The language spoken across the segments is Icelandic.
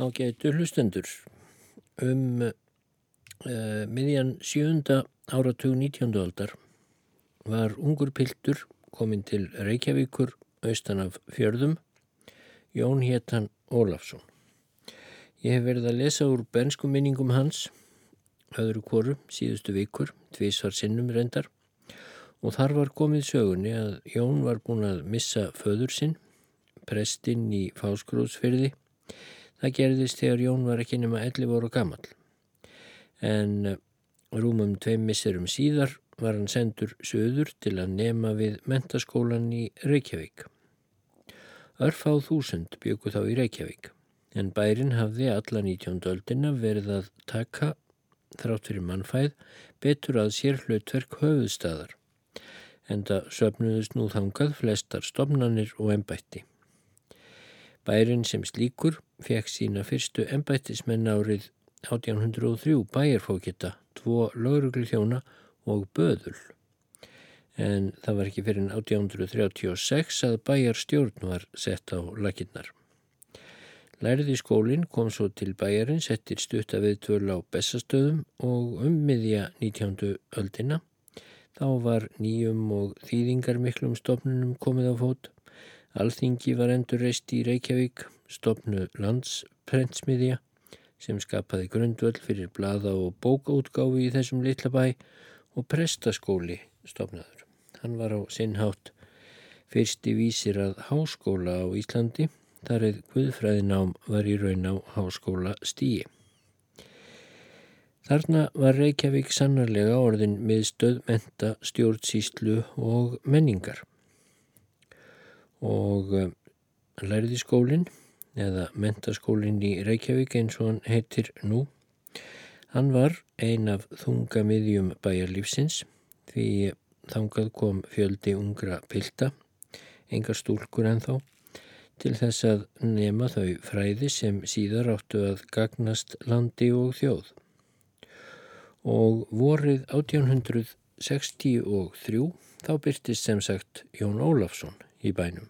ágætu hlustendur um uh, miðjan sjönda áratug 19. aldar var ungur piltur komin til Reykjavíkur austan af fjörðum Jón Héttan Ólafsson Ég hef verið að lesa úr bernskum minningum hans öðru kóru síðustu vikur tvísvar sinnum reyndar og þar var komið sögunni að Jón var búin að missa föður sinn prestinn í fáskrúðsfyrði Það gerðist þegar Jón var ekki nema 11 ára gammal. En eh, rúmum tveim misserum síðar var hann sendur söður til að nema við mentaskólan í Reykjavík. Örfáð þúsund byggu þá í Reykjavík, en bærin hafði alla 19. öldina verið að taka, þrátt fyrir mannfæð, betur að sér hlutverk höfuðstæðar, en það söpnuðust nú þangað flestar stopnannir og ennbætti. Bærin sem slíkur fekk sína fyrstu ennbættismenn árið 1803 bæjarfókita, tvo laurugli þjóna og böðul. En það var ekki fyrir 1836 að bæjarstjórn var sett á lakinnar. Læriði skólinn kom svo til bæjarinn, settir stutta við tvöl á bestastöðum og um miðja 19. öldina. Þá var nýjum og þýðingar miklum stofnunum komið á fót Alþingi var endur reist í Reykjavík, stopnu landsprentsmiðja sem skapaði grundvöld fyrir blada og bókaútgáfi í þessum litla bæ og prestaskóli stopnaður. Hann var á sinnhátt fyrsti vísir að háskóla á Íslandi, þar eða Guðfræðinám var í raun á háskóla stíi. Þarna var Reykjavík sannarlega orðin með stöðmenta, stjórnsýslu og menningar og eh, læriði skólinn eða mentaskólinn í Reykjavík eins og hann heitir nú. Hann var ein af þungamiðjum bæjarlífsins því þangað kom fjöldi ungra pilda, engar stúlkur en þá, til þess að nema þau fræði sem síðar áttu að gagnast landi og þjóð. Og vorið 1863 þá byrtist sem sagt Jón Ólafsson í bænum.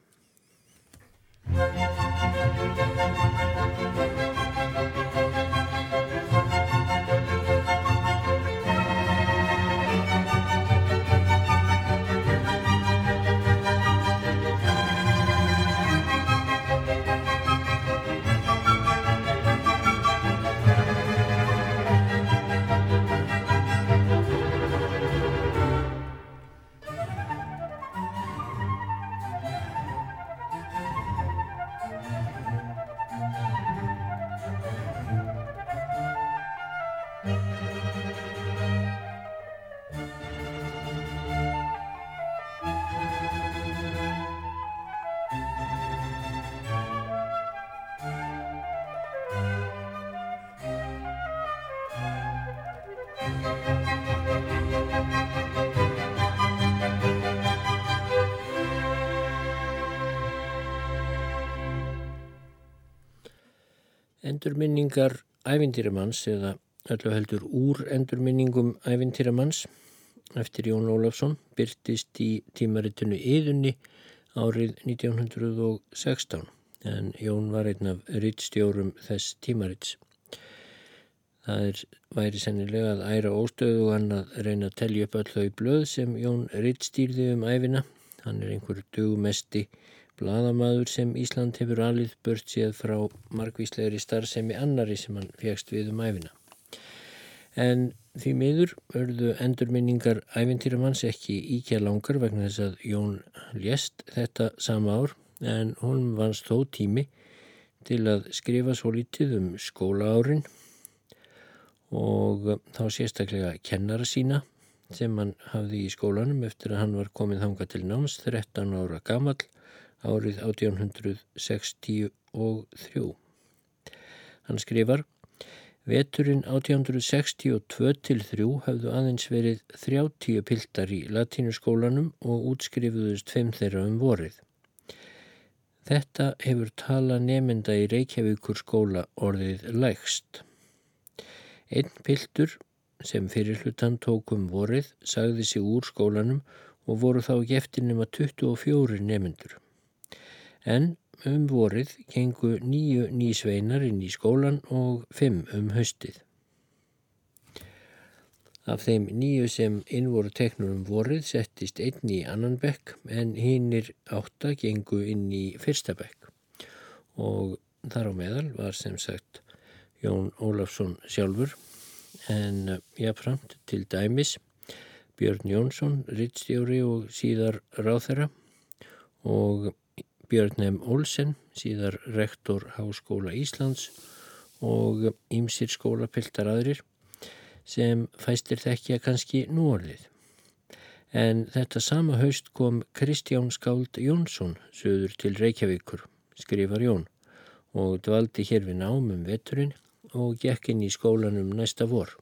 Endurminningar ævintýramanns eða öllu heldur úr endurminningum ævintýramanns eftir Jón Ólafsson byrtist í tímaritinu Íðunni árið 1916 en Jón var einn af rittstjórum þess tímarits. Það er, væri sennilega að æra óstöðu og hann að reyna að tellja upp öll þau blöð sem Jón rittstýrði um æfina. Hann er einhver dugumesti bladamadur sem Ísland hefur alið bört séð frá margvíslegri starfsemi annari sem hann fjækst við um æfina. En því miður örðu endurminningar æfintýramanns ekki íkja langar vegna þess að Jón lést þetta sama ár en hún vannst þó tími til að skrifa svo lítið um skóla árin og þá sérstaklega kennara sína sem hann hafði í skólanum eftir að hann var komið þanga til náms 13 ára gammal árið 1863. Hann skrifar Veturinn 1862 til 3 hafðu aðeins verið 30 piltar í latínuskólanum og útskrifuðust 5 þeirra um vorið. Þetta hefur tala nefnda í Reykjavíkur skóla orðið lægst. Einn piltur sem fyrir hlutan tókum vorið sagði sig úr skólanum og voru þá eftir nema 24 nefnendur. En um vorið gengu nýju nýsveinar inn í skólan og fimm um höstið. Af þeim nýju sem inn voru teknur um vorið settist einn í annan bekk en hinnir átta gengu inn í fyrsta bekk og þar á meðal var sem sagt Jón Ólafsson sjálfur en jáfnframt til dæmis Björn Jónsson, rittstjóri og síðar ráþera og Björn M. Olsen, síðar rektor Háskóla Íslands og ýmsir skólapiltar aðrir sem fæstir þekkja kannski núorðið. En þetta sama haust kom Kristján Skáld Jónsson söður til Reykjavíkur, skrifar Jón, og dvaldi hér við námum veturinn og gekk inn í skólanum næsta vor.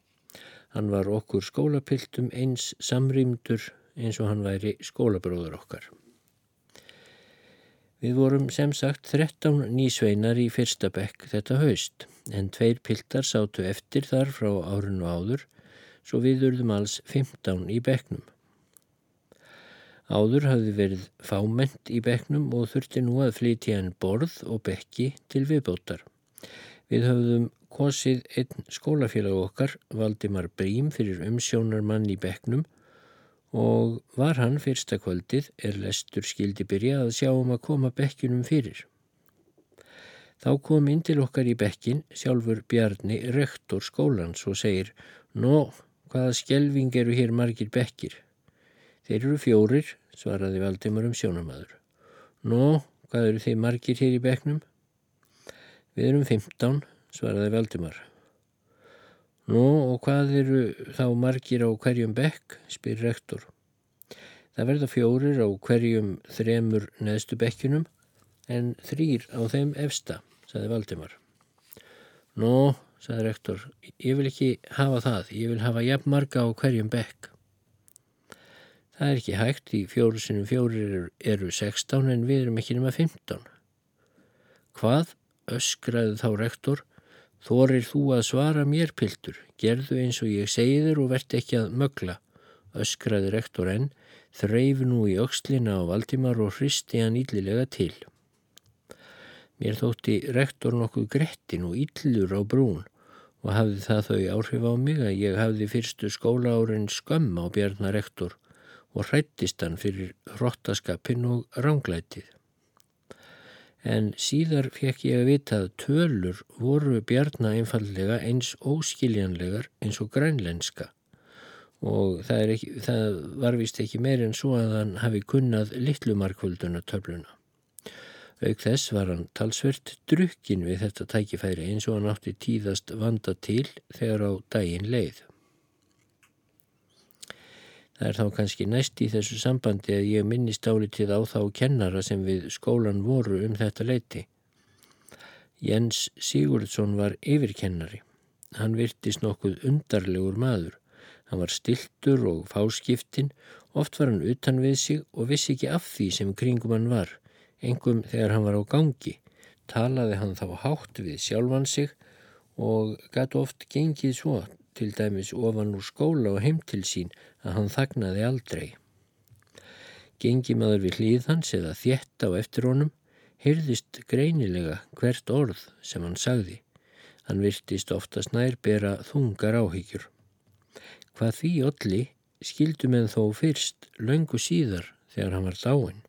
Hann var okkur skólapiltum eins samrýmdur eins og hann væri skólabróður okkar. Við vorum sem sagt 13 nýsveinar í fyrsta bekk þetta haust en tveir piltar sátu eftir þar frá árinu áður svo við urðum alls 15 í bekknum. Áður hafði verið fáment í bekknum og þurfti nú að flytja en borð og bekki til viðbótar. Við höfðum kosið einn skólafélag okkar, Valdimar Brím, fyrir umsjónar mann í bekknum og var hann fyrsta kvöldið er lestur skildi byrja að sjá um að koma bekkinum fyrir. Þá kom inn til okkar í bekkin sjálfur Bjarni rektor skólans og segir Nó, hvaða skjelving eru hér margir bekkir? Þeir eru fjórir, svaraði Valdimar um sjónamaður. Nó, hvað eru þeir margir hér í bekknum? Við erum 15, svaraði Valdimar. Nú og hvað eru þá margir á hverjum bekk, spyr rektor. Það verða fjórir á hverjum þremur neðstu bekkinum en þrýr á þeim efsta, saði Valdimar. Nú, saði rektor, ég vil ekki hafa það, ég vil hafa jafn marga á hverjum bekk. Það er ekki hægt, því fjóru sinum fjórir eru, eru 16 en við erum ekki nema 15. Hvað, öskraði þá rektor, Þorir þú að svara mér, piltur, gerðu eins og ég segi þér og verðt ekki að mögla. Öskraði rektor enn, þreif nú í aukslina á Valdimar og hristi hann íllilega til. Mér þótti rektor nokkuð grettin og íllur á brún og hafði það þau áhrif á mig að ég hafði fyrstu skóla árin skömm á bjarnar rektor og hrættist hann fyrir hrottaskapin og ránglætið en síðar fekk ég að vita að tölur voru bjarna einfallega eins óskiljanlegar eins og grænlenska og það, ekki, það var vist ekki meir en svo að hann hafi kunnað litlumarkvölduna töfluna. Auk þess var hann talsvert drukkin við þetta tækifæri eins og hann átti tíðast vanda til þegar á daginn leið. Það er þá kannski næst í þessu sambandi að ég minnist álitið á þá kennara sem við skólan voru um þetta leiti. Jens Sigurdsson var yfirkennari. Hann virtist nokkuð undarlegur maður. Hann var stiltur og fáskiptin, oft var hann utan við sig og vissi ekki af því sem kringum hann var. Engum þegar hann var á gangi, talaði hann þá hátt við sjálfan sig og gætu oft gengið svo til dæmis ofan úr skóla og heim til sín að hann þagnaði aldrei. Gengi maður við hlýðhans eða þjett á eftir honum, hyrðist greinilega hvert orð sem hann sagði. Hann virtist oftast nær bera þungar áhyggjur. Hvað því olli skildum en þó fyrst löngu síðar þegar hann var dáin.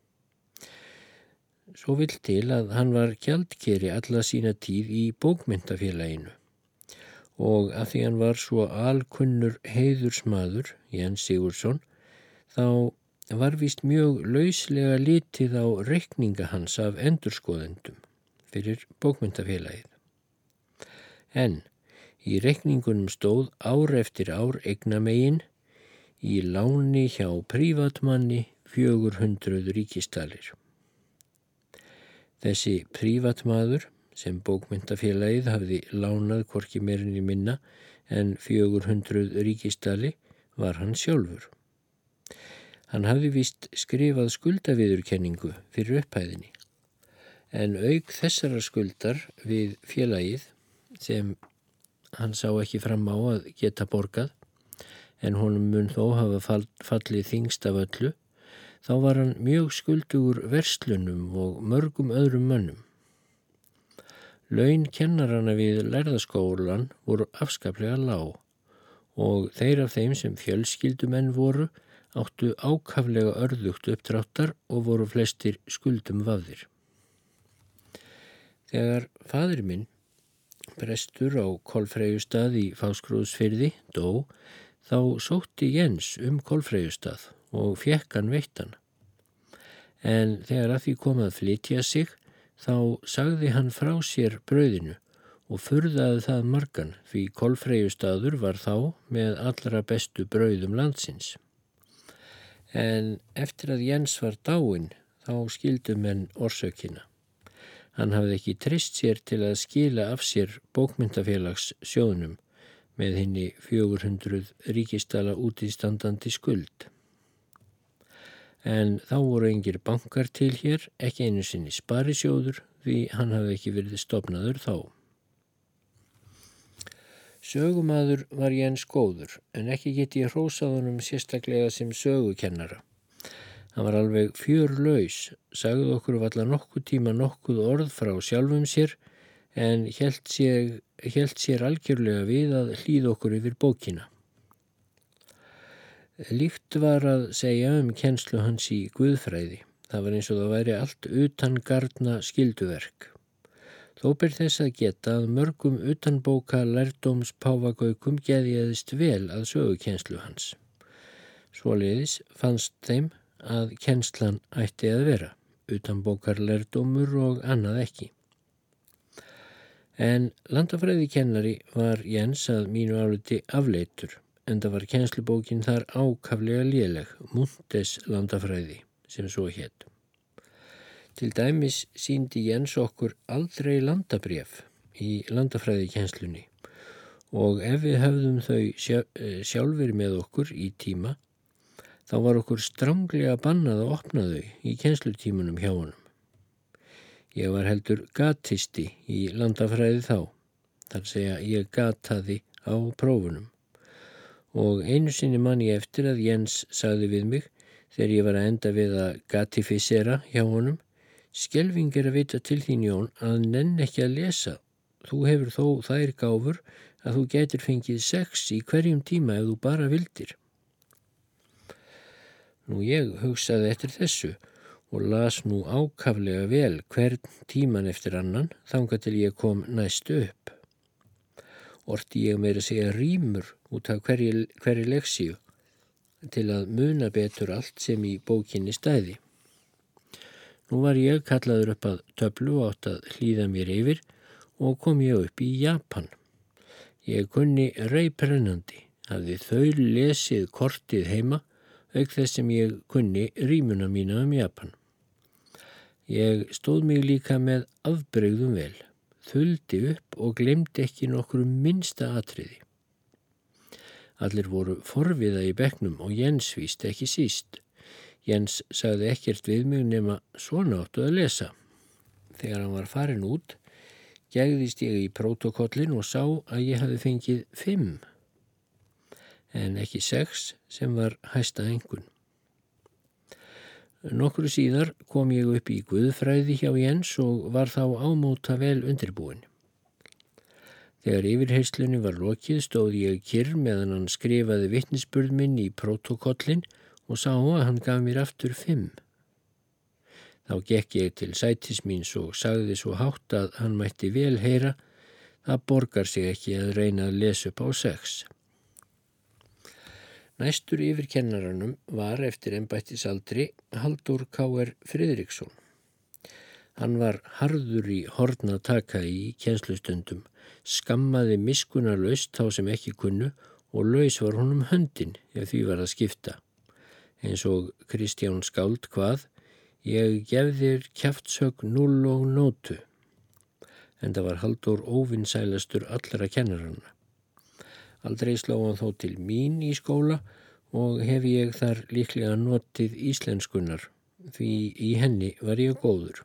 Svo vill til að hann var kjaldkeri alla sína tíð í bókmyndafélaginu og að því hann var svo alkunnur heiðursmaður, Jens Sigursson, þá var vist mjög lauslega litið á reikninga hans af endurskoðendum fyrir bókmyndafélagið. En í reikningunum stóð ár eftir ár eignamegin í láni hjá prívatmanni 400 ríkistalir. Þessi prívatmaður sem bókmyndafélagið hafði lánað korki meirinni minna en 400 ríkistali var hann sjálfur. Hann hafði vist skrifað skuldaviðurkenningu fyrir upphæðinni en auk þessara skuldar við félagið sem hann sá ekki fram á að geta borgað en honum mun þó hafa fallið þingst af öllu Þá var hann mjög skuldugur verslunum og mörgum öðrum mönnum. Laun kennarana við lærðaskólan voru afskaplega lág og þeir af þeim sem fjölskyldumenn voru áttu ákaflega örðugt uppdráttar og voru flestir skuldum vafðir. Þegar fadur minn, prestur á Kolfreyjustad í Fáskrúðsfyrði, dó, þá sótti Jens um Kolfreyjustad og fjekk hann veittan. En þegar að því kom að flytja sig, þá sagði hann frá sér brauðinu og furðaði það margan því kolfreyjustadur var þá með allra bestu brauðum landsins. En eftir að Jens var dáin þá skildum henn orsökina. Hann hafði ekki trist sér til að skila af sér bókmyndafélags sjónum með henni 400 ríkistala útístandandi skuld en þá voru engir bankar til hér, ekki einu sinni sparisjóður því hann hafði ekki verið stopnaður þá. Sögumadur var Jens góður en ekki geti ég hrósað honum sérstaklega sem sögukennara. Hann var alveg fjör laus, sagði okkur valla nokkuð tíma nokkuð orð frá sjálfum sér en held sér, held sér algjörlega við að hlýð okkur yfir bókina. Líkt var að segja um kjenslu hans í Guðfræði. Það var eins og það væri allt utan gardna skilduverk. Þó ber þess að geta að mörgum utanbóka lærdóms páfagaukum geðiðist vel að sögu kjenslu hans. Svoliðis fannst þeim að kjenslan ætti að vera, utanbókar lærdómur og annað ekki. En landafræði kennari var Jens að mínu áluti afleitur en það var kjenslubókin þar ákaflega léleg, Mundes landafræði, sem svo hétt. Til dæmis síndi Jens okkur aldrei landabref í landafræði kjenslunni og ef við höfðum þau eh, sjálfur með okkur í tíma, þá var okkur stránglega bannað að opna þau í kjenslutímunum hjá honum. Ég var heldur gatisti í landafræði þá, þar segja ég gataði á prófunum og einu sinni mann ég eftir að Jens sagði við mig þegar ég var að enda við að gatifisera hjá honum Skelving er að vita til þín Jón að nenn ekki að lesa. Þú hefur þó þær gáfur að þú getur fengið sex í hverjum tíma ef þú bara vildir. Nú ég hugsaði eftir þessu og las nú ákaflega vel hvern tíman eftir annan þanga til ég kom næstu upp orti ég meira segja rýmur út af hverju, hverju leksíu til að muna betur allt sem í bókinni stæði. Nú var ég kallaður upp að töflu átt að hlýða mér yfir og kom ég upp í Japan. Ég kunni reyprennandi, hafði þau lesið kortið heima auk þess sem ég kunni rýmuna mína um Japan. Ég stóð mig líka með afbreyðum vel þuldi upp og glemdi ekki nokkru minsta atriði. Allir voru forviða í begnum og Jens víst ekki síst. Jens sagði ekkert við mig nema svona áttu að lesa. Þegar hann var farin út, gegðist ég í protokollin og sá að ég hafi fengið fimm, en ekki sex sem var hæsta engun. Nokkru síðar kom ég upp í Guðfræði hjá Jens og var þá ámóta vel undirbúin. Þegar yfirheyslunni var lokið stóði ég kyrr meðan hann skrifaði vittnisspurð minn í protokollin og sá að hann gaf mér aftur fimm. Þá gekk ég til sætis míns og sagði svo hátt að hann mætti vel heyra það borgar sig ekki að reyna að lesa upp á sex. Næstur yfir kennaranum var eftir ennbættisaldri Haldur K.R. Fridriksson. Hann var harður í horna taka í kjenslustundum, skammaði miskunarlaust þá sem ekki kunnu og laus var honum höndin ef því var að skipta. Eins og Kristján Skáld hvað, ég gef þér kjaftsög null og nótu. En það var Haldur óvinnsælastur allra kennaranna. Aldrei slá hann þó til mín í skóla og hef ég þar líklega notið íslenskunar því í henni var ég góður.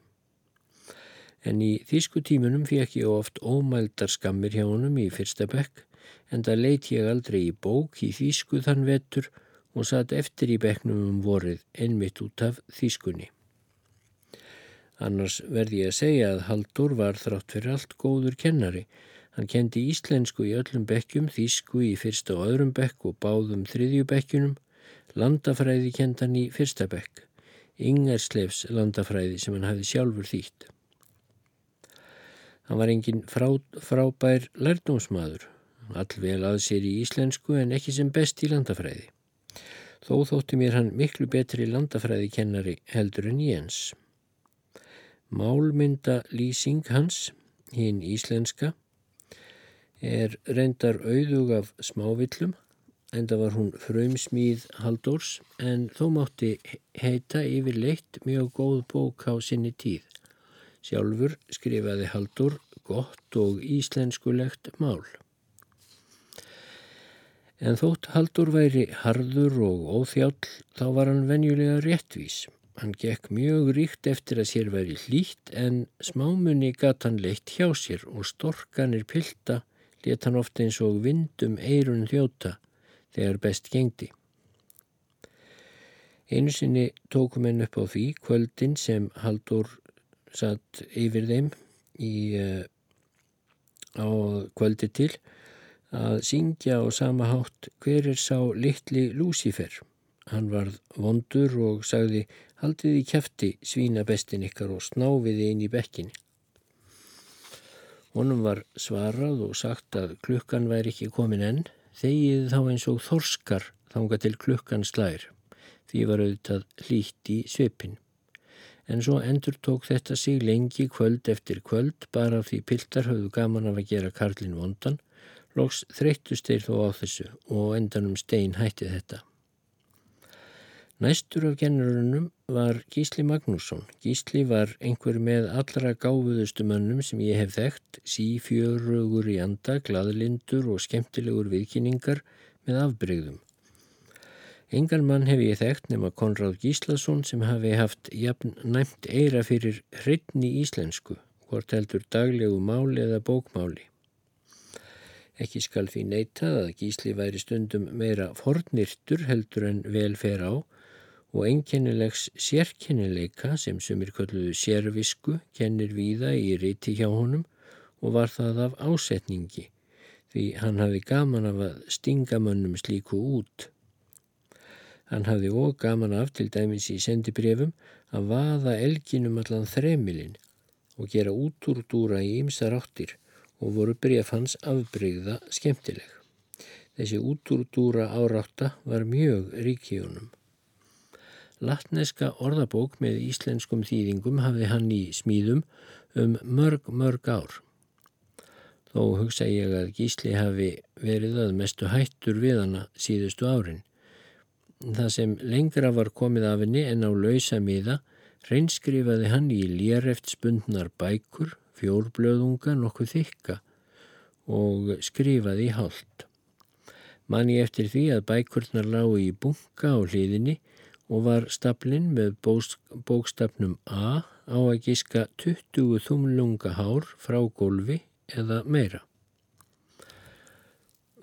En í þýsku tímunum fekk ég oft ómældar skammir hjá honum í fyrsta bekk en það leit ég aldrei í bók í þýsku þann vettur og satt eftir í beknum um vorið einmitt út af þýskunni. Annars verði ég að segja að Haldur var þrátt fyrir allt góður kennari. Hann kendi íslensku í öllum bekkjum, þýsku í fyrsta og öðrum bekk og báðum þriðju bekkjunum, landafræði kendan í fyrsta bekk, Ingerslefs landafræði sem hann hafi sjálfur þýtt. Hann var engin frá, frábær lærdómsmaður, allvel að sér í íslensku en ekki sem best í landafræði. Þó þótti mér hann miklu betri landafræði kennari heldur en Jens. Málmynda lýsing hans, hinn íslenska, er reyndar auðug af smávillum, en það var hún frömsmíð Haldórs, en þó mátti heita yfir leitt mjög góð bók á sinni tíð. Sjálfur skrifaði Haldur gott og íslenskulegt mál. En þótt Haldur væri harður og óþjáll þá var hann venjulega réttvís. Hann gekk mjög ríkt eftir að sér væri hlýtt en smámunni gatt hann leitt hjá sér og storkanir pilda let hann ofta eins og vindum eirun þjóta þegar best gengdi. Einu sinni tókum henn upp á því kvöldin sem Haldur satt yfir þeim í, uh, á kvöldi til að syngja á sama hátt hver er sá litli Lúsifer. Hann varð vondur og sagði haldið í kæfti svína bestin ykkar og snáfiði inn í bekkinni. Honum var svarað og sagt að klukkan væri ekki komin enn, þegið þá eins og þorskar þanga til klukkan slær, því var auðvitað hlýtt í svipin. En svo endur tók þetta sig lengi kvöld eftir kvöld bara því piltar höfðu gaman af að gera Karlin vondan Lóks þreyttust þeir þó á þessu og endanum stein hætti þetta. Næstur af kennurunum var Gísli Magnússon. Gísli var einhver með allra gáfuðustu mönnum sem ég hef þekkt, sífjörugur í anda, gladlindur og skemmtilegur viðkynningar með afbreyðum. Engan mann hef ég þekkt nema Konráð Gíslason sem hafi haft jafn næmt eira fyrir hrytni íslensku, hvort heldur daglegu máli eða bókmáli. Ekki skal því neytað að gísli væri stundum meira fornirtur heldur en vel fer á og einkennilegs sérkennileika sem sumir kölluðu sérvisku kennir víða í riti hjá honum og var það af ásetningi því hann hafi gaman af að stinga mönnum slíku út. Hann hafi og gaman af til dæmis í sendibrefum að vaða elginum allan þremilinn og gera útúrdúra í ymsar áttir og voru bref hans afbreyða skemmtileg. Þessi útúrdúra árátta var mjög ríkíunum. Latneska orðabók með íslenskum þýðingum hafði hann í smíðum um mörg, mörg ár. Þó hugsa ég að Gísli hafi verið að mestu hættur við hana síðustu árin. Það sem lengra var komið af henni en á lausa miða reynskrifaði hann í léreft spundnar bækur fjórblöðunga nokkuð þykka og skrifaði í hálft. Manni eftir því að bækurnar lágu í bunga á hliðinni og var staplinn með bókstafnum A á að gíska 20 þumlunga hár frá gólfi eða meira.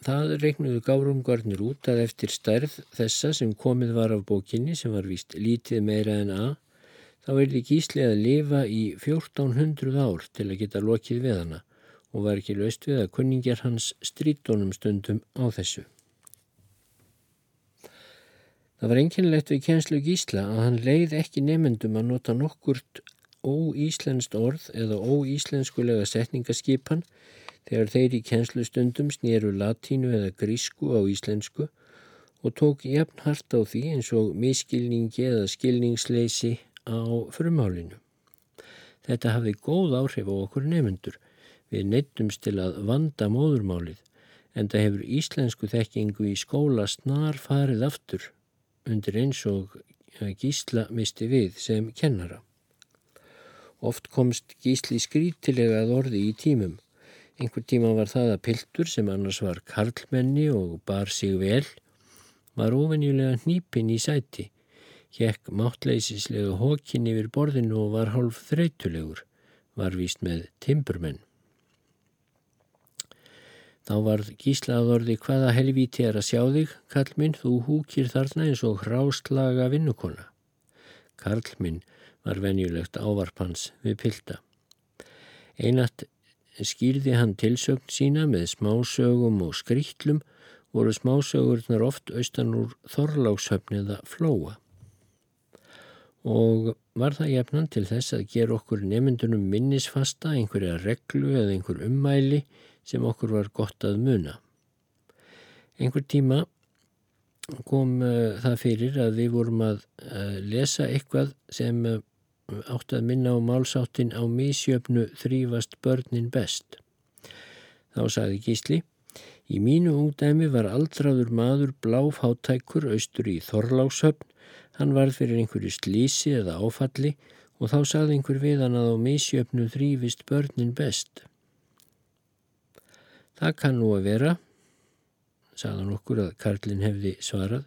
Það reiknuðu gárumgarnir út að eftir stærð þessa sem komið var af bókinni sem var vist lítið meira en A þá því gísli að lifa í 1400 ár til að geta lokið við hana og var ekki löst við að kunningjar hans strítónum stundum á þessu. Það var enginlegt við kjenslu gísla að hann leið ekki nefnendum að nota nokkurt óíslenskt orð eða óíslenskulega setningaskipan þegar þeir í kjenslu stundum snýru latínu eða grísku á íslensku og tók jafn hart á því eins og miskilningi eða skilningsleysi á frumálinu. Þetta hafði góð áhrif á okkur nefnendur. Við neittumst til að vanda móðurmálið en það hefur íslensku þekkingu í skóla snar farið aftur undir eins og gísla misti við sem kennara. Oft komst gísli skrítilega að orði í tímum. Einhver tíma var það að piltur sem annars var karlmenni og bar sig vel var ofenjulega hnípin í sæti Hjekk máttleysislega hókin yfir borðinu og var hálf þreytulegur, var víst með timburmenn. Þá var gíslað orði hvaða helvíti er að sjá þig, Karl minn, þú húkir þarna eins og hráslaga vinnukona. Karl minn var venjulegt ávarpans við pilda. Einat skýrði hann tilsögn sína með smásögum og skrýtlum voru smásögurnar oft austan úr þorlákshöfn eða flóa og var það jafnan til þess að gera okkur nefndunum minnisfasta einhverja reglu eða einhver ummæli sem okkur var gott að muna. Einhver tíma kom uh, það fyrir að við vorum að uh, lesa eitthvað sem uh, átt að minna á málsáttin á mísjöfnu þrýfast börnin best. Þá sagði Gísli, í mínu ungdæmi var aldraður maður bláfáttækur austur í Þorláshöfn, hann varð fyrir einhverju slísi eða áfalli og þá sagði einhver við hann að á mísjöfnu þrýfist börnin best. Það kann nú að vera, sagðan okkur að Karlinn hefði svarað,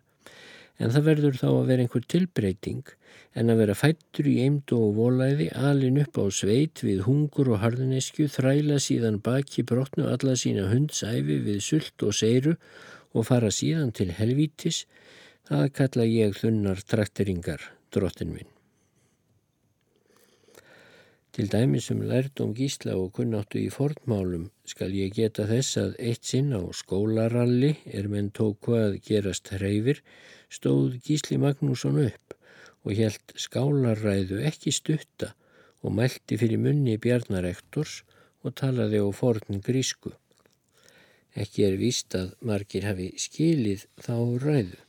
en það verður þá að vera einhver tilbreyting en að vera fættur í eimdu og volæði, alin upp á sveit við hungur og harðinesku, þræla síðan baki brotnu alla sína hundsæfi við sult og seiru og fara síðan til helvítis, það kalla ég þunnar trakteringar, drottin minn. Til dæmis um lærdom gísla og kunnáttu í fornmálum skal ég geta þess að eitt sinn á skólaralli er menn tóku að gerast hreyfir stóð Gísli Magnússon upp og helt skálaræðu ekki stutta og mælti fyrir munni bjarnarektors og talaði á forn grísku. Ekki er víst að margir hafi skilið þá ræðu.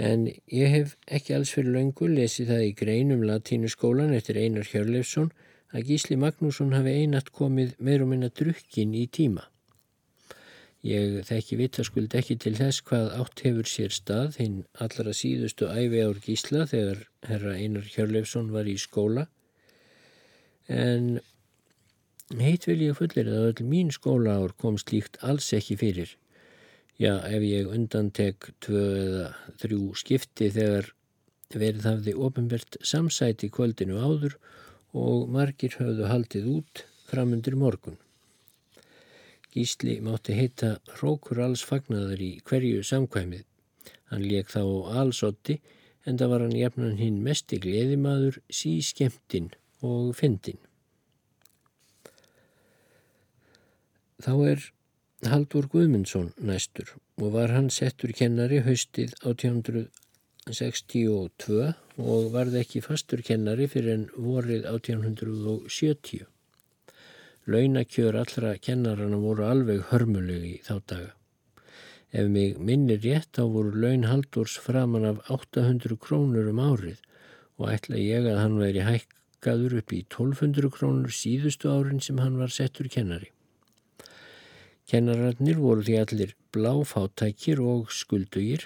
En ég hef ekki alls fyrir löngu lesið það í greinum latínuskólan eftir Einar Hjörleifsson að Gísli Magnússon hafi einat komið meir og minna drukkin í tíma. Ég þekki vitaskuld ekki til þess hvað átt hefur sér stað hinn allra síðustu æfi ár Gísla þegar herra Einar Hjörleifsson var í skóla en heit vil ég fullir að öll mín skóla ár kom slíkt alls ekki fyrir já, ef ég undantek tvö eða þrjú skipti þegar verið hafði ofinbert samsæti kvöldinu áður og margir höfðu haldið út framundir morgun. Gísli mátti heita Rókur alls fagnaðar í hverju samkvæmið. Hann leik þá allsotti en það var hann jafnan hinn mest í gleðimaður, sí skemmtin og fyndin. Þá er Haldur Guðmundsson næstur og var hann settur kennari haustið 1862 og varði ekki fastur kennari fyrir en vorið 1870. Launakjör allra kennarana voru alveg hörmulegi þá daga. Ef mig minnir rétt þá voru laun Haldurs framan af 800 krónur um árið og ætla ég að hann væri hækkaður upp í 1200 krónur síðustu árin sem hann var settur kennari. Kennararnir voru því allir bláfátækir og skuldugir,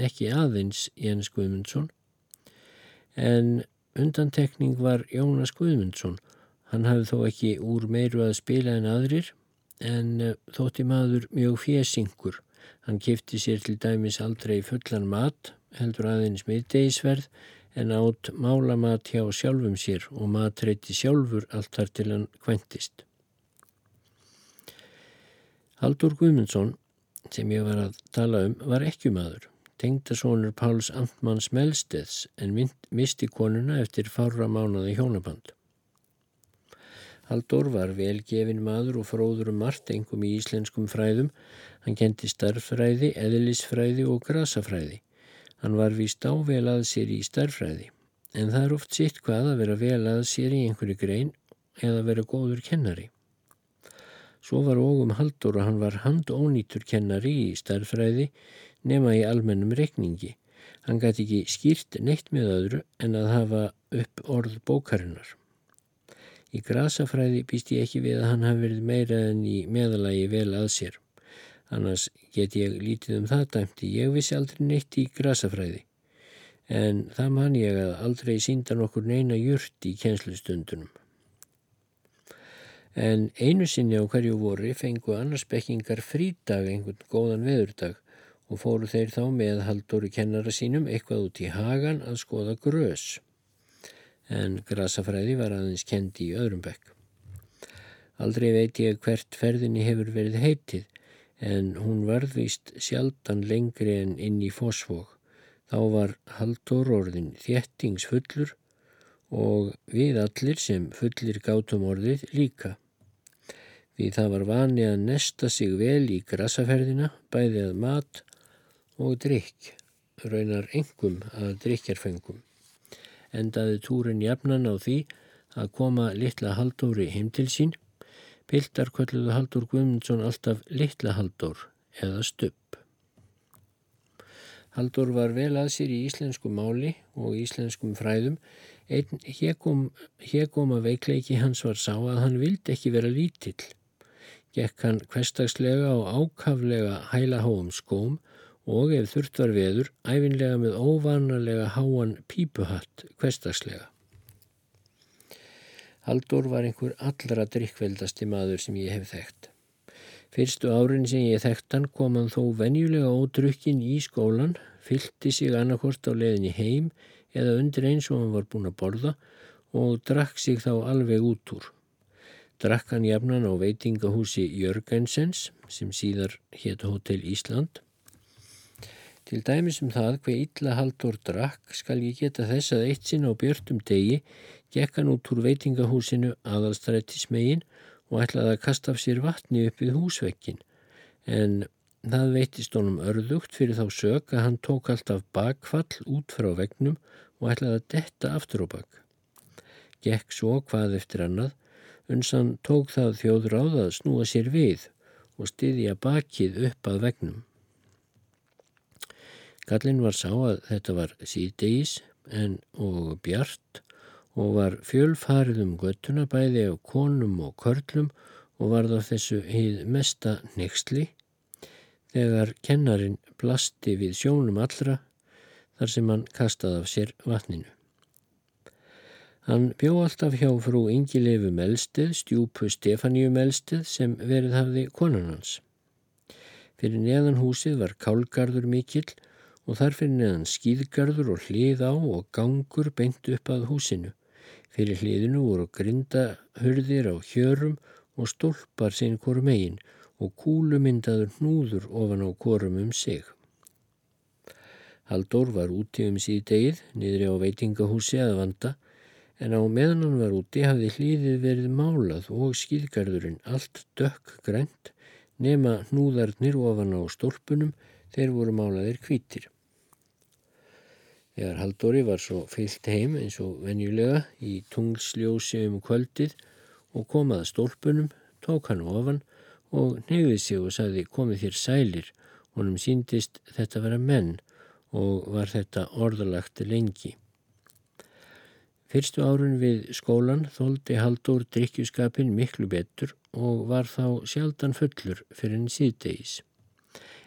ekki aðeins Jens Guðmundsson, en undantekning var Jónas Guðmundsson. Hann hafði þó ekki úr meiru að spila en aðrir, en eh, þótti maður mjög fjesingur. Hann kifti sér til dæmis aldrei fullan mat, heldur aðeins miðdegisverð, en átt málamat hjá sjálfum sér og matreyti sjálfur allt þar til hann kventist. Haldur Guðmundsson, sem ég var að tala um, var ekki maður. Tengdasónur Páls Amtmanns Melsteðs en misti konuna eftir fára mánuði hjónaband. Haldur var velgefin maður og fróður um margt engum í íslenskum fræðum. Hann kendi starffræði, eðlisfræði og grasafræði. Hann var vist ável að sér í starffræði. En það er oft sitt hvað að vera vel að sér í einhverju grein eða vera góður kennari. Svo var ógum haldur og hann var handónýtur kennari í starfræði nema í almennum rekningi. Hann gæti ekki skýrt neitt með öðru en að hafa upp orð bókarinnar. Í grasafræði býst ég ekki við að hann hafi verið meira en í meðalagi vel að sér. Annars get ég lítið um það dæmti. Ég vissi aldrei neitt í grasafræði. En það man ég að aldrei síndan okkur neina jurt í kjenslustundunum en einu sinni á hverju voru fengu annars bekkingar frídag einhvern góðan veðurdag og fóru þeir þá með haldóri kennara sínum eitthvað út í hagan að skoða grös. En grasafræði var aðeins kendi í öðrum bekk. Aldrei veit ég hvert ferðinni hefur verið heitið en hún varðvist sjaldan lengri en inn í fósfóg. Þá var Haldur orðin þjettingsfullur og við allir sem fullir gátum orðið líka. Því það var vani að nesta sig vel í grassaferðina, bæði að mat og drikk, raunar engum að drikjarfengum. Endaði túrin jafnan á því að koma litla Haldóri heim til sín. Pildar kvölluðu Haldur Guðmundsson alltaf litla Haldur eða stupp. Haldur var vel að sér í íslensku máli og íslenskum fræðum. Einn hegum að veikleiki hans var sá að hann vildi ekki vera lítill. Gekk hann hverstagslega og ákaflega hæla háum skóm og ef þurft var veður æfinlega með óvanarlega háan pípuhatt hverstagslega. Haldur var einhver allra drikkveldasti maður sem ég hef þekkt. Fyrstu árin sem ég þekkt hann kom hann þó venjulega ódrukkin í skólan, fylti sig annarkort á leðinni heim eða undir eins og hann var búin að borða og drakk sig þá alveg út úr. Drakk hann jafnan á veitingahúsi Jörgensens sem síðar hétt Hotel Ísland. Til dæmis um það hver illa Haldur drakk skal ég geta þess að eitt sinn á björnum degi gekk hann út úr veitingahúsinu aðalstrættismegin og ætlaði að kasta af sér vatni upp við húsvekkin en það veitist honum örðugt fyrir þá sög að hann tók alltaf bakfall út frá vegnum og ætlaði að detta aftur á bak. Gekk svo hvað eftir annað, uns hann tók það þjóðráð að snúa sér við og styðja bakið upp að vegnum. Gallin var sá að þetta var síðdegis en og bjart og var fjölfarið um göttuna bæði af konum og körlum og varð af þessu hið mesta nexli þegar kennarin blasti við sjónum allra þar sem hann kastaði af sér vatninu. Hann bjó alltaf hjá frú Ingileifu Melsteð, stjúpu Stefaníu Melsteð sem verið hafði konan hans. Fyrir neðan húsið var kálgarður mikill og þar fyrir neðan skýðgarður og hlið á og gangur beint upp að húsinu. Fyrir hliðinu voru grindahurðir á hjörum og stólpar sinn hvorum eigin og kúlumyndaður hnúður ofan á hvorum um sig. Haldur var úti um síðdegið, niðri á veitingahúsi að vanda, en á meðan hann var úti hafði hlýðið verið málað og skýðgarðurinn allt dökk grænt nema hnúðarnir ofan á stólpunum þeir voru málaðir kvítir. Þegar Haldóri var svo fyllt heim eins og venjulega í tungsljósi um kvöldið og komað stólpunum, tók hann ofan og nefið sig og sagði komið þér sælir, honum síndist þetta vera menn og var þetta orðalagt lengi. Fyrstu árun við skólan þóldi Haldur drikkjuskapin miklu betur og var þá sjaldan fullur fyrir en síðdegis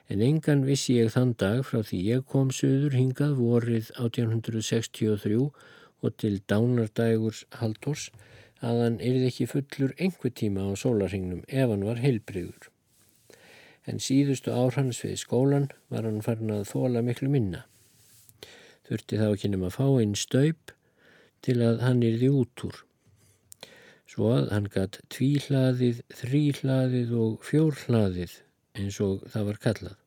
en engan vissi ég þann dag frá því ég kom söður hingað vorið 1863 og til dánardægurs Haldors að hann erði ekki fullur einhver tíma á sólarhingnum ef hann var heilbreyður. En síðustu ár hans við skólan var hann farin að þóla miklu minna. Þurfti þá ekki nema að fá einn staup til að hann erði út úr. Svo að hann gatt tvíhlaðið, þrýhlaðið og fjórhlaðið eins og það var kallað.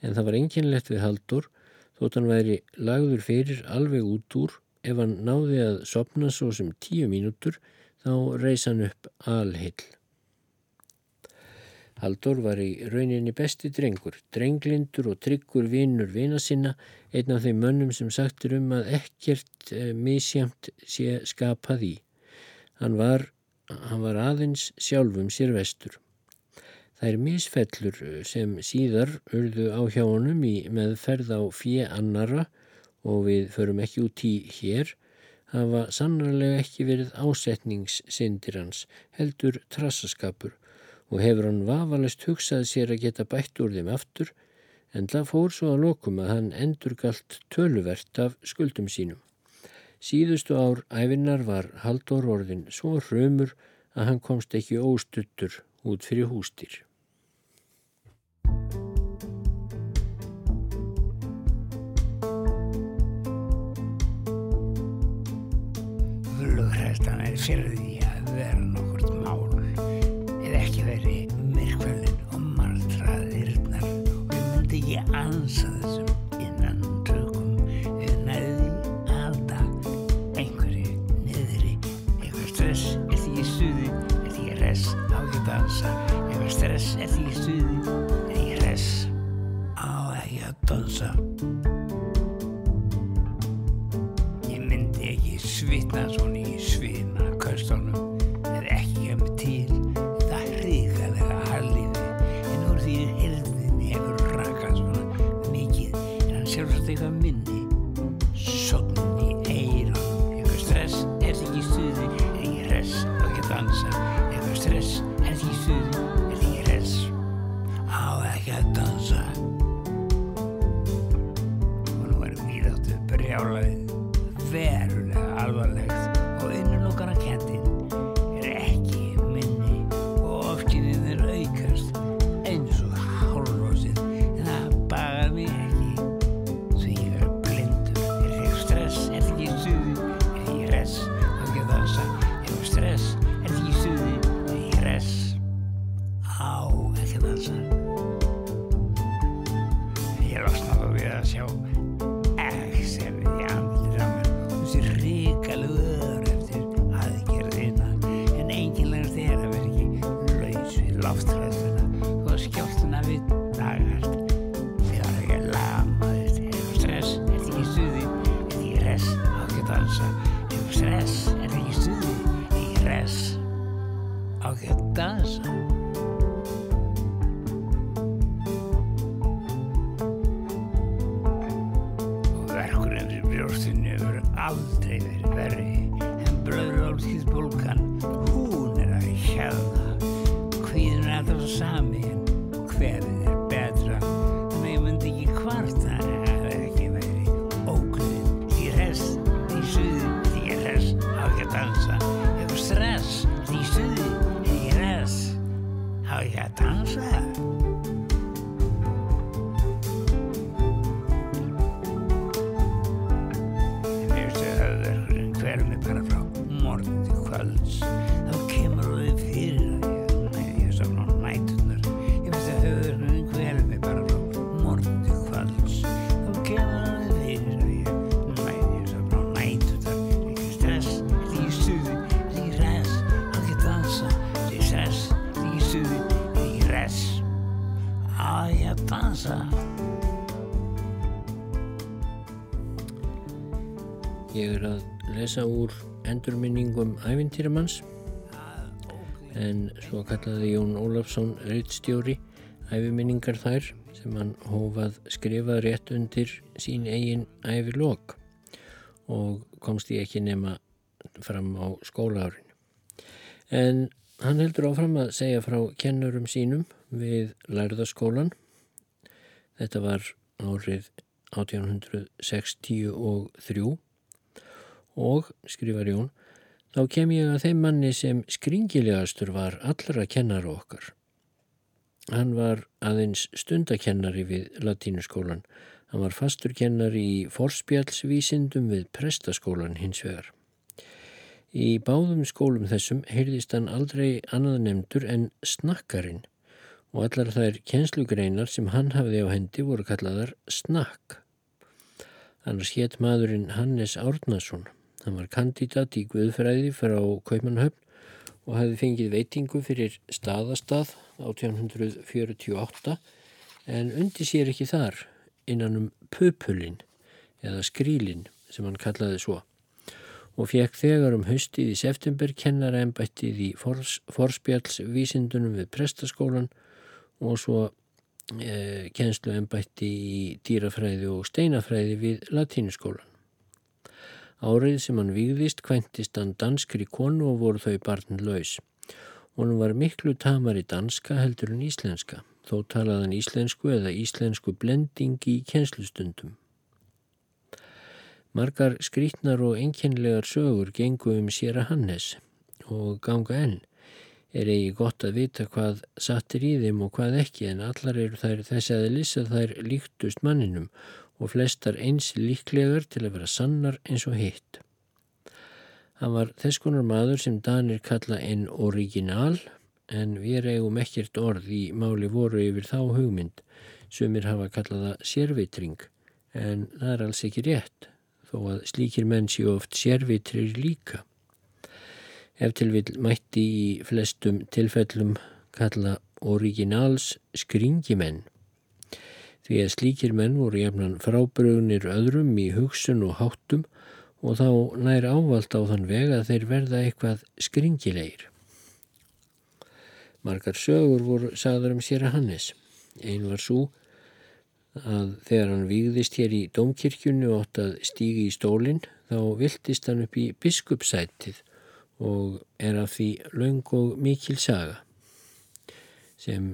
En það var enginlegt við haldur þótt hann væri lagður fyrir alveg út úr ef hann náði að sopna svo sem tíu mínútur þá reysa hann upp alhill. Haldur var í rauninni besti drengur, drenglindur og tryggur vinnur vina sinna, einn af þeim mönnum sem sagtur um að ekkert e, misjamt sé skapað í. Hann var, hann var aðeins sjálfum sér vestur. Er misfellur eh, sem síðar urðu á hjá honum í meðferð á fjö annara og við förum ekki út í hér hafa sannarlega ekki verið ásetningssindir hans, heldur trassaskapur og hefur hann vafalest hugsað sér að geta bætt úr þeim aftur en það fór svo að lokum að hann endur galt töluvert af skuldum sínum. Síðustu ár æfinnar var Haldur orðin svo hrömur að hann komst ekki óstuttur út fyrir hústýr. Flughræstan er fyrir því að vera nokkurt mál ekki veri myrkvælinn og martraðirnar. Og ég myndi ekki ansa þessum innan tökum. Við næði alltaf einhverju niðri. Eitthvað stress því í stuði því ég res á ekki dansa. Eitthvað stress því í stuði að dansa. Og verkurinn í brjóstinu hefur aldrei verið lesa úr endurminningum ævintýramanns en svo kallaði Jón Ólafsson reittstjóri æfiminningar þær sem hann hófað skrifað rétt undir sín eigin æfilok og komst ég ekki nema fram á skólaárinu. En hann heldur áfram að segja frá kennurum sínum við lærðaskólan. Þetta var árið 1863 og, skrifar Jón, þá kem ég að þeim manni sem skringilegastur var allra kennara okkar. Hann var aðeins stundakennari við latínuskólan. Hann var fastur kennari í forspjallsvísindum við prestaskólan hins vegar. Í báðum skólum þessum heyrðist hann aldrei annað nefndur en snakkarinn og allar þær kjenslugreinar sem hann hafði á hendi voru kallaðar snakk. Annars hétt maðurinn Hannes Árnason. Hann var kandidat í Guðfræði frá Kaupmannhöfn og hafði fengið veitingu fyrir staðastað 1848 en undi sér ekki þar innan um pöpulinn eða skrílinn sem hann kallaði svo og fekk þegar um haustið í september kennara ennbættið í fors, forspjallsvísindunum við prestaskólan og svo e, kennslu ennbætti í dýrafræði og steinafræði við latínuskólan. Árið sem hann výðist kvæntist hann danskri konu og voru þau barn laus. Honum var miklu tamar í danska heldur en íslenska, þó talaði hann íslensku eða íslensku blendingi í kjenslustundum. Margar skrítnar og enkenlegar sögur gengu um sér að Hannes og ganga enn. Er eigi gott að vita hvað sattir í þeim og hvað ekki en allar eru þær þessi að lissa þær líktust manninum og flestar eins líklegar til að vera sannar eins og hitt. Hann var þess konar maður sem Danir kalla en original en við eigum ekkert orð í máli voru yfir þá hugmynd sumir hafa kallaða sérvitring en það er alls ekki rétt þó að slíkir menn séu oft sérvitrir líka. Ef til vil mætti í flestum tilfellum kalla originals skringimenn því að slíkir menn voru jafnan frábrögunir öðrum í hugsun og háttum og þá nær ávald á þann veg að þeir verða eitthvað skringilegir. Margar sögur voru sagður um sér að Hannes. Einn var svo að þegar hann výðist hér í domkirkjunni og átt að stígi í stólinn þá viltist hann upp í biskupsætið og er af því laung og mikil saga sem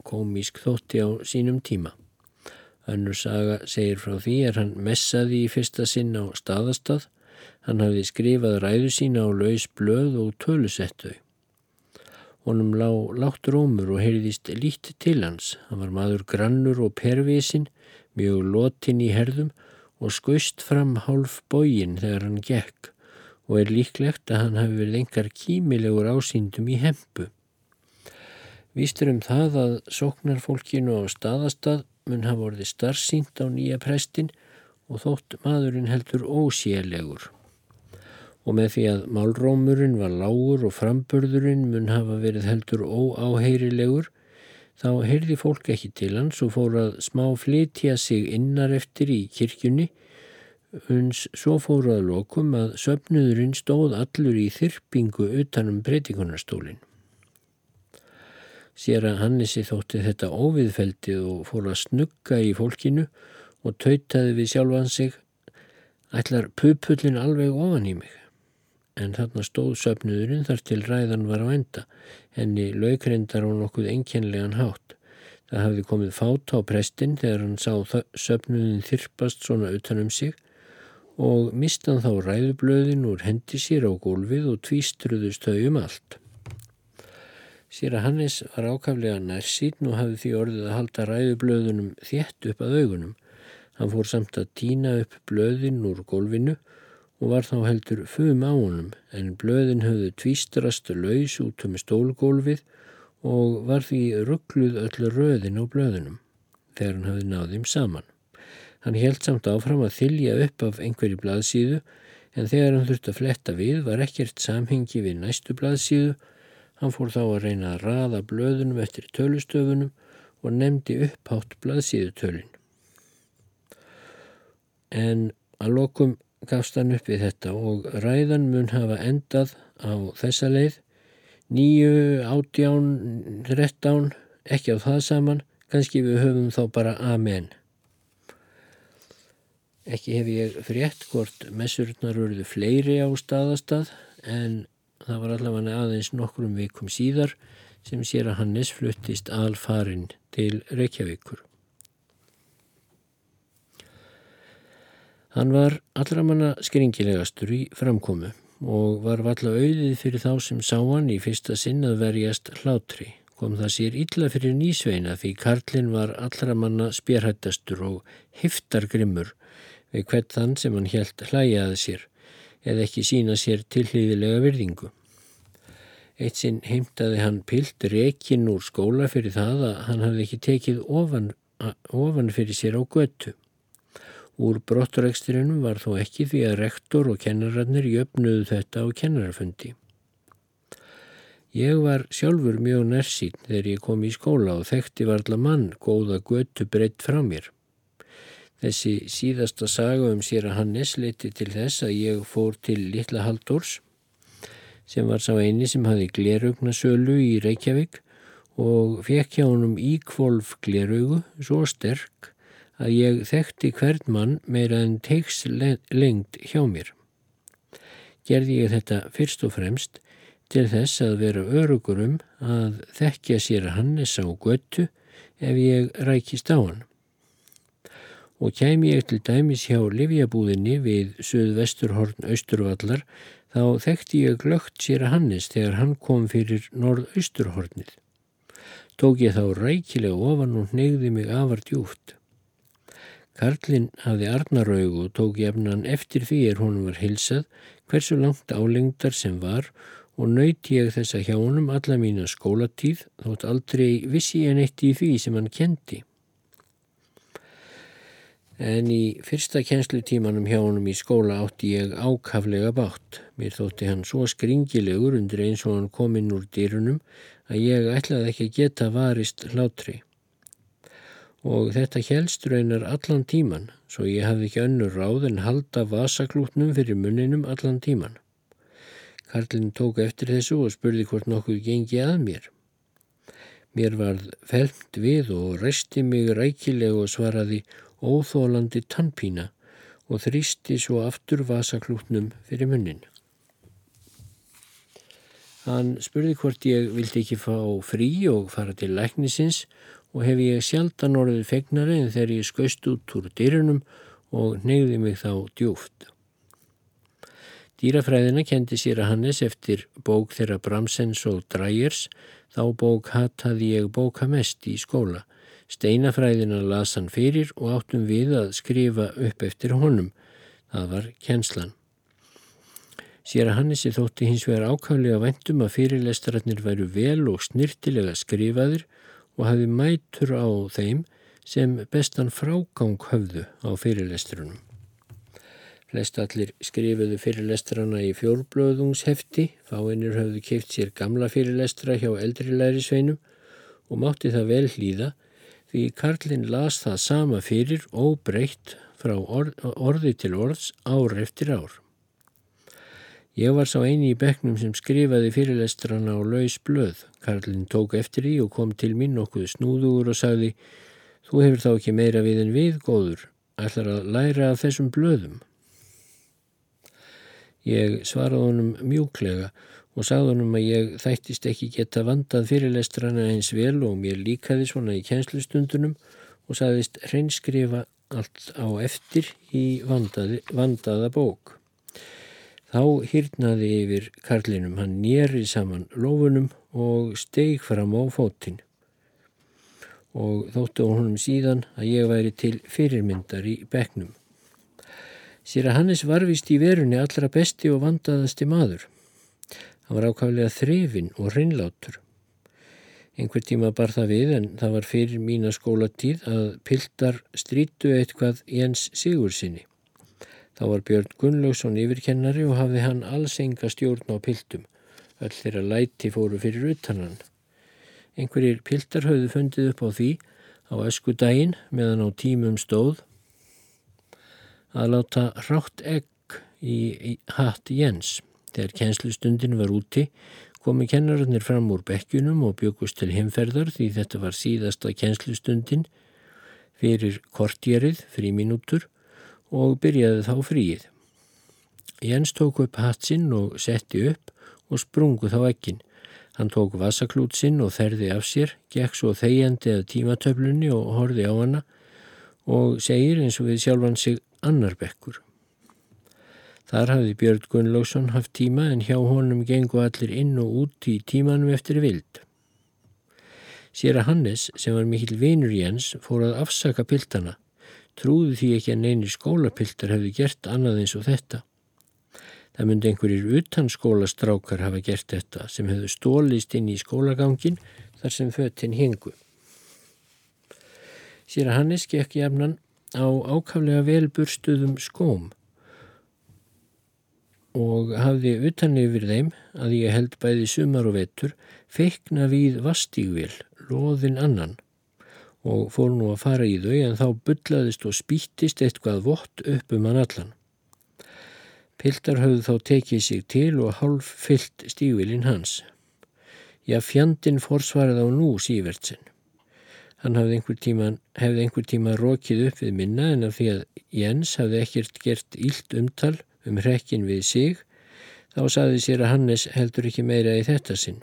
komísk þótti á sínum tíma. Önnur saga segir frá því er hann messaði í fyrsta sinn á staðastað. Hann hafði skrifað ræðu sína á laus blöð og tölusettu. Honum lá látt rómur og heyrðist lít til hans. Hann var maður grannur og pervísin, mjög lotin í herðum og skust fram hálf bógin þegar hann gekk og er líklegt að hann hafi verið engar kímilegur ásýndum í hempu. Vístur um það að sóknarfólkinu á staðastað mun hafa orðið starfsýnt á nýja prestin og þótt maðurinn heldur ósélegur. Og með því að málrómurinn var lágur og frambörðurinn mun hafa verið heldur óáheyrilegur, þá heyrði fólk ekki til hans og fór að smá flytja sig innar eftir í kirkjunni, uns svo fór að lokum að söpnuðurinn stóð allur í þyrpingu utanum breytingunarstólinn. Sér að Hannesi þótti þetta óviðfeldið og fór að snugga í fólkinu og tautaði við sjálfan sig ætlar pupullin alveg ofan í mig. En þarna stóð söpnuðurinn þar til ræðan var á enda, henni laukrindar á nokkuð enkenlegan hátt. Það hafði komið fát á prestinn þegar hann sá söpnuðin þyrpast svona utanum sig og mistan þá ræðublöðin úr hendi sér á gólfið og tvístruðust þau um allt. Sér að Hannes var ákaflega nærsýtn og hafði því orðið að halda ræðublöðunum þétt upp að augunum. Hann fór samt að týna upp blöðin úr gólfinu og var þá heldur fum á honum en blöðin höfðu tvístrast laus út um stólgólfið og var því ruggluð öllu röðin á blöðunum þegar hann hafði náðið saman. Hann held samt áfram að þylja upp af einhverju blaðsíðu en þegar hann þurfti að fletta við var ekkert samhengi við næstu blaðsíðu Hann fór þá að reyna að raða blöðunum eftir tölustöfunum og nefndi upphátt blaðsíðutölin. En að lokum gafst hann upp við þetta og ræðan mun hafa endað á þessa leið. Nýju, átján, þrettán, ekki á það saman, kannski við höfum þá bara amen. Ekki hef ég frétt hvort messurnar eruðu fleiri á staðastað en það var allavega aðeins nokkrum vikum síðar sem sér að Hannes fluttist alfarinn til Reykjavíkur. Hann var allra manna skringilegastur í framkomu og var valla auðið fyrir þá sem sá hann í fyrsta sinn að verjast hlátri. Kom það sér illa fyrir nýsveina því Karlinn var allra manna spjærhættastur og hiftargrimmur við hvert þann sem hann helt hlæjaði sér eða ekki sína sér tilhlýðilega virðingu. Eitt sinn heimtaði hann pilt rekin úr skóla fyrir það að hann hafði ekki tekið ofan, ofan fyrir sér á götu. Úr brottræksturinnum var þó ekki því að rektor og kennararnir jöfnuðu þetta á kennararfundi. Ég var sjálfur mjög nersýn þegar ég kom í skóla og þekkti varla mann góða götu breytt frá mér. Þessi síðasta saga um sér að Hannes leiti til þess að ég fór til Littla Haldórs sem var sá eini sem hafi glerugnasölu í Reykjavík og fekk hjá honum íkvolf gleraugu svo sterk að ég þekkti hvern mann meira en teiks lengt hjá mér. Gerði ég þetta fyrst og fremst til þess að vera örugur um að þekkja sér að Hannes á göttu ef ég rækist á hann og kæmi ég til dæmis hjá Livjabúðinni við söð-vesturhorn Östurvallar þá þekkti ég glögt sér að Hannes þegar hann kom fyrir norð-Östurhornið. Tók ég þá rækilega ofan og neyði mig afar djúft. Karlinn hafði arnaraug og tók jafnan eftir því er honum var hilsað hversu langt álengdar sem var og nöyt ég þessa hjá honum alla mína skólatíð þótt aldrei vissi ég neitt í því sem hann kendi. En í fyrsta kjenslutímanum hjá honum í skóla átti ég ákaflega bátt. Mér þótti hann svo skringilegur undir eins og hann kominn úr dýrunum að ég ætlaði ekki að geta varist hlátri. Og þetta helst raunar allan tíman, svo ég hafði ekki önnur ráð en halda vasaklútnum fyrir munninum allan tíman. Karlinn tók eftir þessu og spurði hvort nokkuð gengi að mér. Mér varð felmt við og resti mig rækileg og svaraði óþólandi tannpína og þrýsti svo aftur vasaklútnum fyrir munnin. Hann spurði hvort ég vildi ekki fá frí og fara til læknisins og hef ég sjaldan orðið fegnari en þegar ég skauðst út úr dyrunum og neyði mig þá djúft. Dýrafræðina kendi sér að Hannes eftir bók þeirra Bramsens og Drægers, þá bók hataði ég bóka mest í skóla. Steinafræðina las hann fyrir og áttum við að skrifa upp eftir honum. Það var kjenslan. Sér að Hannesi þótti hins vegar ákvæmlega vendum að fyrirlestararnir væru vel og snirtilega skrifaðir og hafi mætur á þeim sem bestan frágang höfðu á fyrirlestrunum. Flest allir skrifuðu fyrirlestrana í fjórblöðungshefti, fáinnir höfðu keift sér gamla fyrirlestra hjá eldri lærisveinum og mátti það vel hlýða því Karlinn las það sama fyrir og breytt frá orð, orði til orðs ár eftir ár. Ég var sá eini í beknum sem skrifaði fyrirlestrana á laus blöð. Karlinn tók eftir því og kom til mín nokkuð snúður og sagði Þú hefur þá ekki meira við en við, góður. Ætlar að læra af þessum blöðum. Ég svaraði honum mjúklega og sagði honum að ég þættist ekki geta vandað fyrirlestrana eins vel og mér líkaði svona í kjenslustundunum og sagðist hreinskrifa allt á eftir í vandaði, vandaða bók. Þá hýrnaði yfir karlinum, hann nýri saman lófunum og steig fram á fótinn og þóttu honum síðan að ég væri til fyrirmyndar í beknum. Sér að Hannes varvist í verunni allra besti og vandaðasti maður. Hann var ákvæmlega þrefin og hreinlátur. Einhver tíma bar það við en það var fyrir mína skólatíð að piltar strítu eitthvað Jens Sigursinni. Þá var Björn Gunnlaugsson yfirkennari og hafði hann alls enga stjórn á piltum. Öll þeirra læti fóru fyrir utanann. Einhverjir piltar höfðu fundið upp á því á ösku daginn meðan á tímum stóð að láta rátt egg í, í hatt Jens. Þegar kjenslustundin var úti komi kennararnir fram úr bekkjunum og byggust til heimferðar því þetta var síðasta kjenslustundin fyrir kortjerið, fríminútur og byrjaði þá fríið. Jens tók upp hatsinn og setti upp og sprungu þá ekkin. Hann tók vasaklút sinn og þerði af sér, gekk svo þegjandi að tímatöflunni og horfi á hana og segir eins og við sjálfan sig annar bekkur. Þar hafði Björn Gunnlaugsson haft tíma en hjá honum gengu allir inn og út í tímanum eftir vild. Sér að Hannes, sem var mikill vinur Jens, fór að afsaka piltana trúði því ekki að neini skólapiltar hefði gert annað eins og þetta. Það myndi einhverjir utan skólastrákar hafa gert þetta sem hefðu stólist inn í skólagangin þar sem föttin hingu. Sér að Hannes gekk jafnan á ákaflega velburstuðum skóm og hafði utan yfir þeim að ég held bæði sumar og vetur feikna við vastígvél, loðin annan og fór nú að fara í þau en þá byllaðist og spýttist eitthvað vott upp um hann allan. Piltar höfðu þá tekið sig til og hálf fyllt stígvilinn hans. Já, fjandin forsvarað á nú sívertsin. Hann hafði einhver tíma, hefði einhver tíma rokið upp við minna en af því að Jens hafði ekkert gert ílt umtal um hrekkin við sig, þá saði sér að Hannes heldur ekki meira í þetta sinn.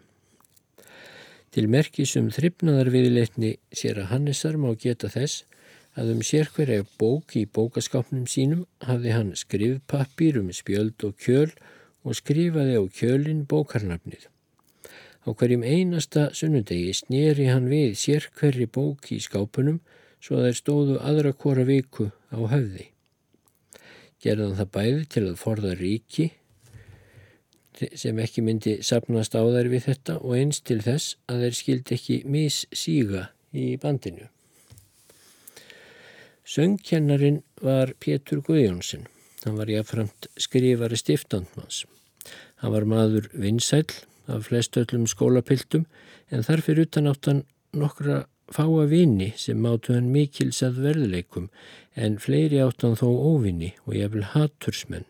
Til merkisum þryfnaðarviðleitni sér að Hannesar má geta þess að um sérkverja bók í bókaskápnum sínum hafði hann skrifpappir um spjöld og kjöl og skrifaði á kjölin bókarnafnið. Á hverjum einasta sunnundegi snýri hann við sérkverri bók í skápunum svo að þær stóðu aðra hvora viku á höfði. Gerðan það bæði til að forða ríki sem ekki myndi sapnast á þær við þetta og eins til þess að þeir skildi ekki missíga í bandinu. Söngkennarin var Pétur Guðjónsson. Hann var jáfnframt skrifari stiftandmanns. Hann var maður vinsæl af flestöllum skólapiltum en þarfir utan áttan nokkra fáa vini sem mátu hann mikils að verðleikum en fleiri áttan þó óvinni og ég vil hatursmenn.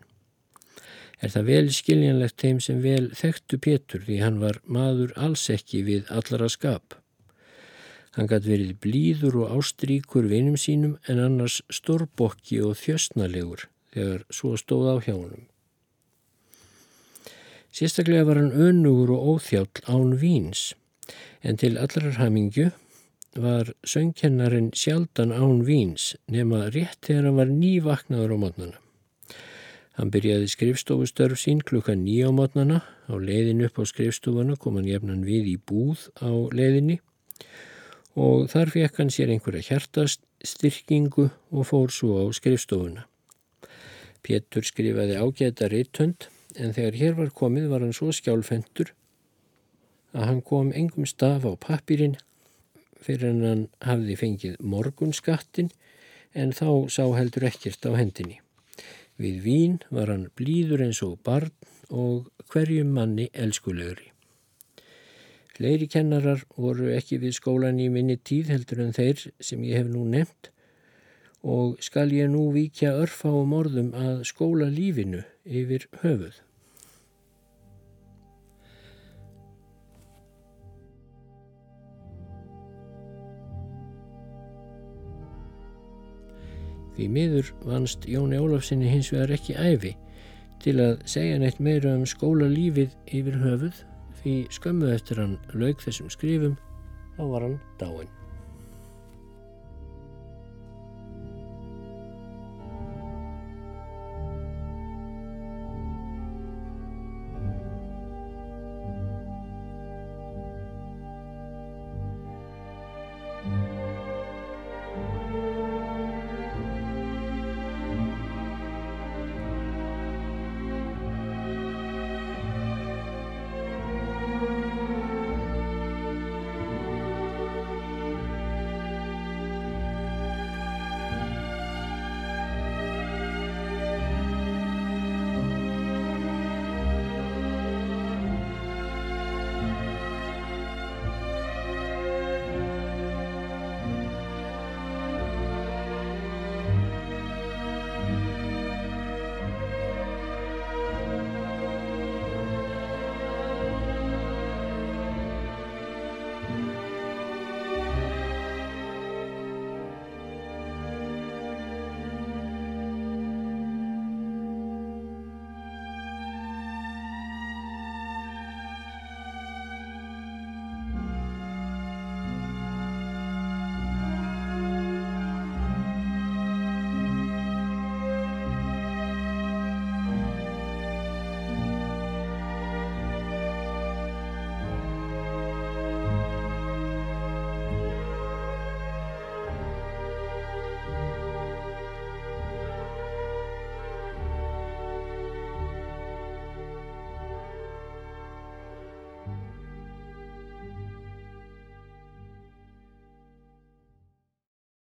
Er það vel skiljanlegt þeim sem vel þekktu Pétur því hann var maður alls ekki við allara skap. Hann gæti verið blíður og ástríkur vinum sínum en annars stórbokki og þjöstnalegur þegar svo stóð á hjá honum. Sérstaklega var hann önugur og óþjáll án víns en til allarar hamingju var söngkennarin sjaldan án víns nema rétt þegar hann var nývaknaður á mótnana. Hann byrjaði skrifstofustörf sín klukka nýja á mótnana, á leiðin upp á skrifstofuna kom hann jefnan við í búð á leiðinni og þar fekk hann sér einhverja hjartastyrkingu og fór svo á skrifstofuna. Pétur skrifaði ágæta reittönd en þegar hér var komið var hann svo skjálfendur að hann kom engum staf á pappirinn fyrir en hann hafði fengið morgunskattin en þá sá heldur ekkert á hendinni. Við vín var hann blíður eins og barn og hverjum manni elskulegri. Fleiri kennarar voru ekki við skólan í minni tíð heldur en þeir sem ég hef nú nefnt og skal ég nú vikja örfa á morðum að skóla lífinu yfir höfuð. Því miður vannst Jóni Ólafsinni hins vegar ekki æfi til að segja neitt meira um skólalífið yfir höfuð því skömmu eftir hann laug þessum skrifum þá var hann dáin.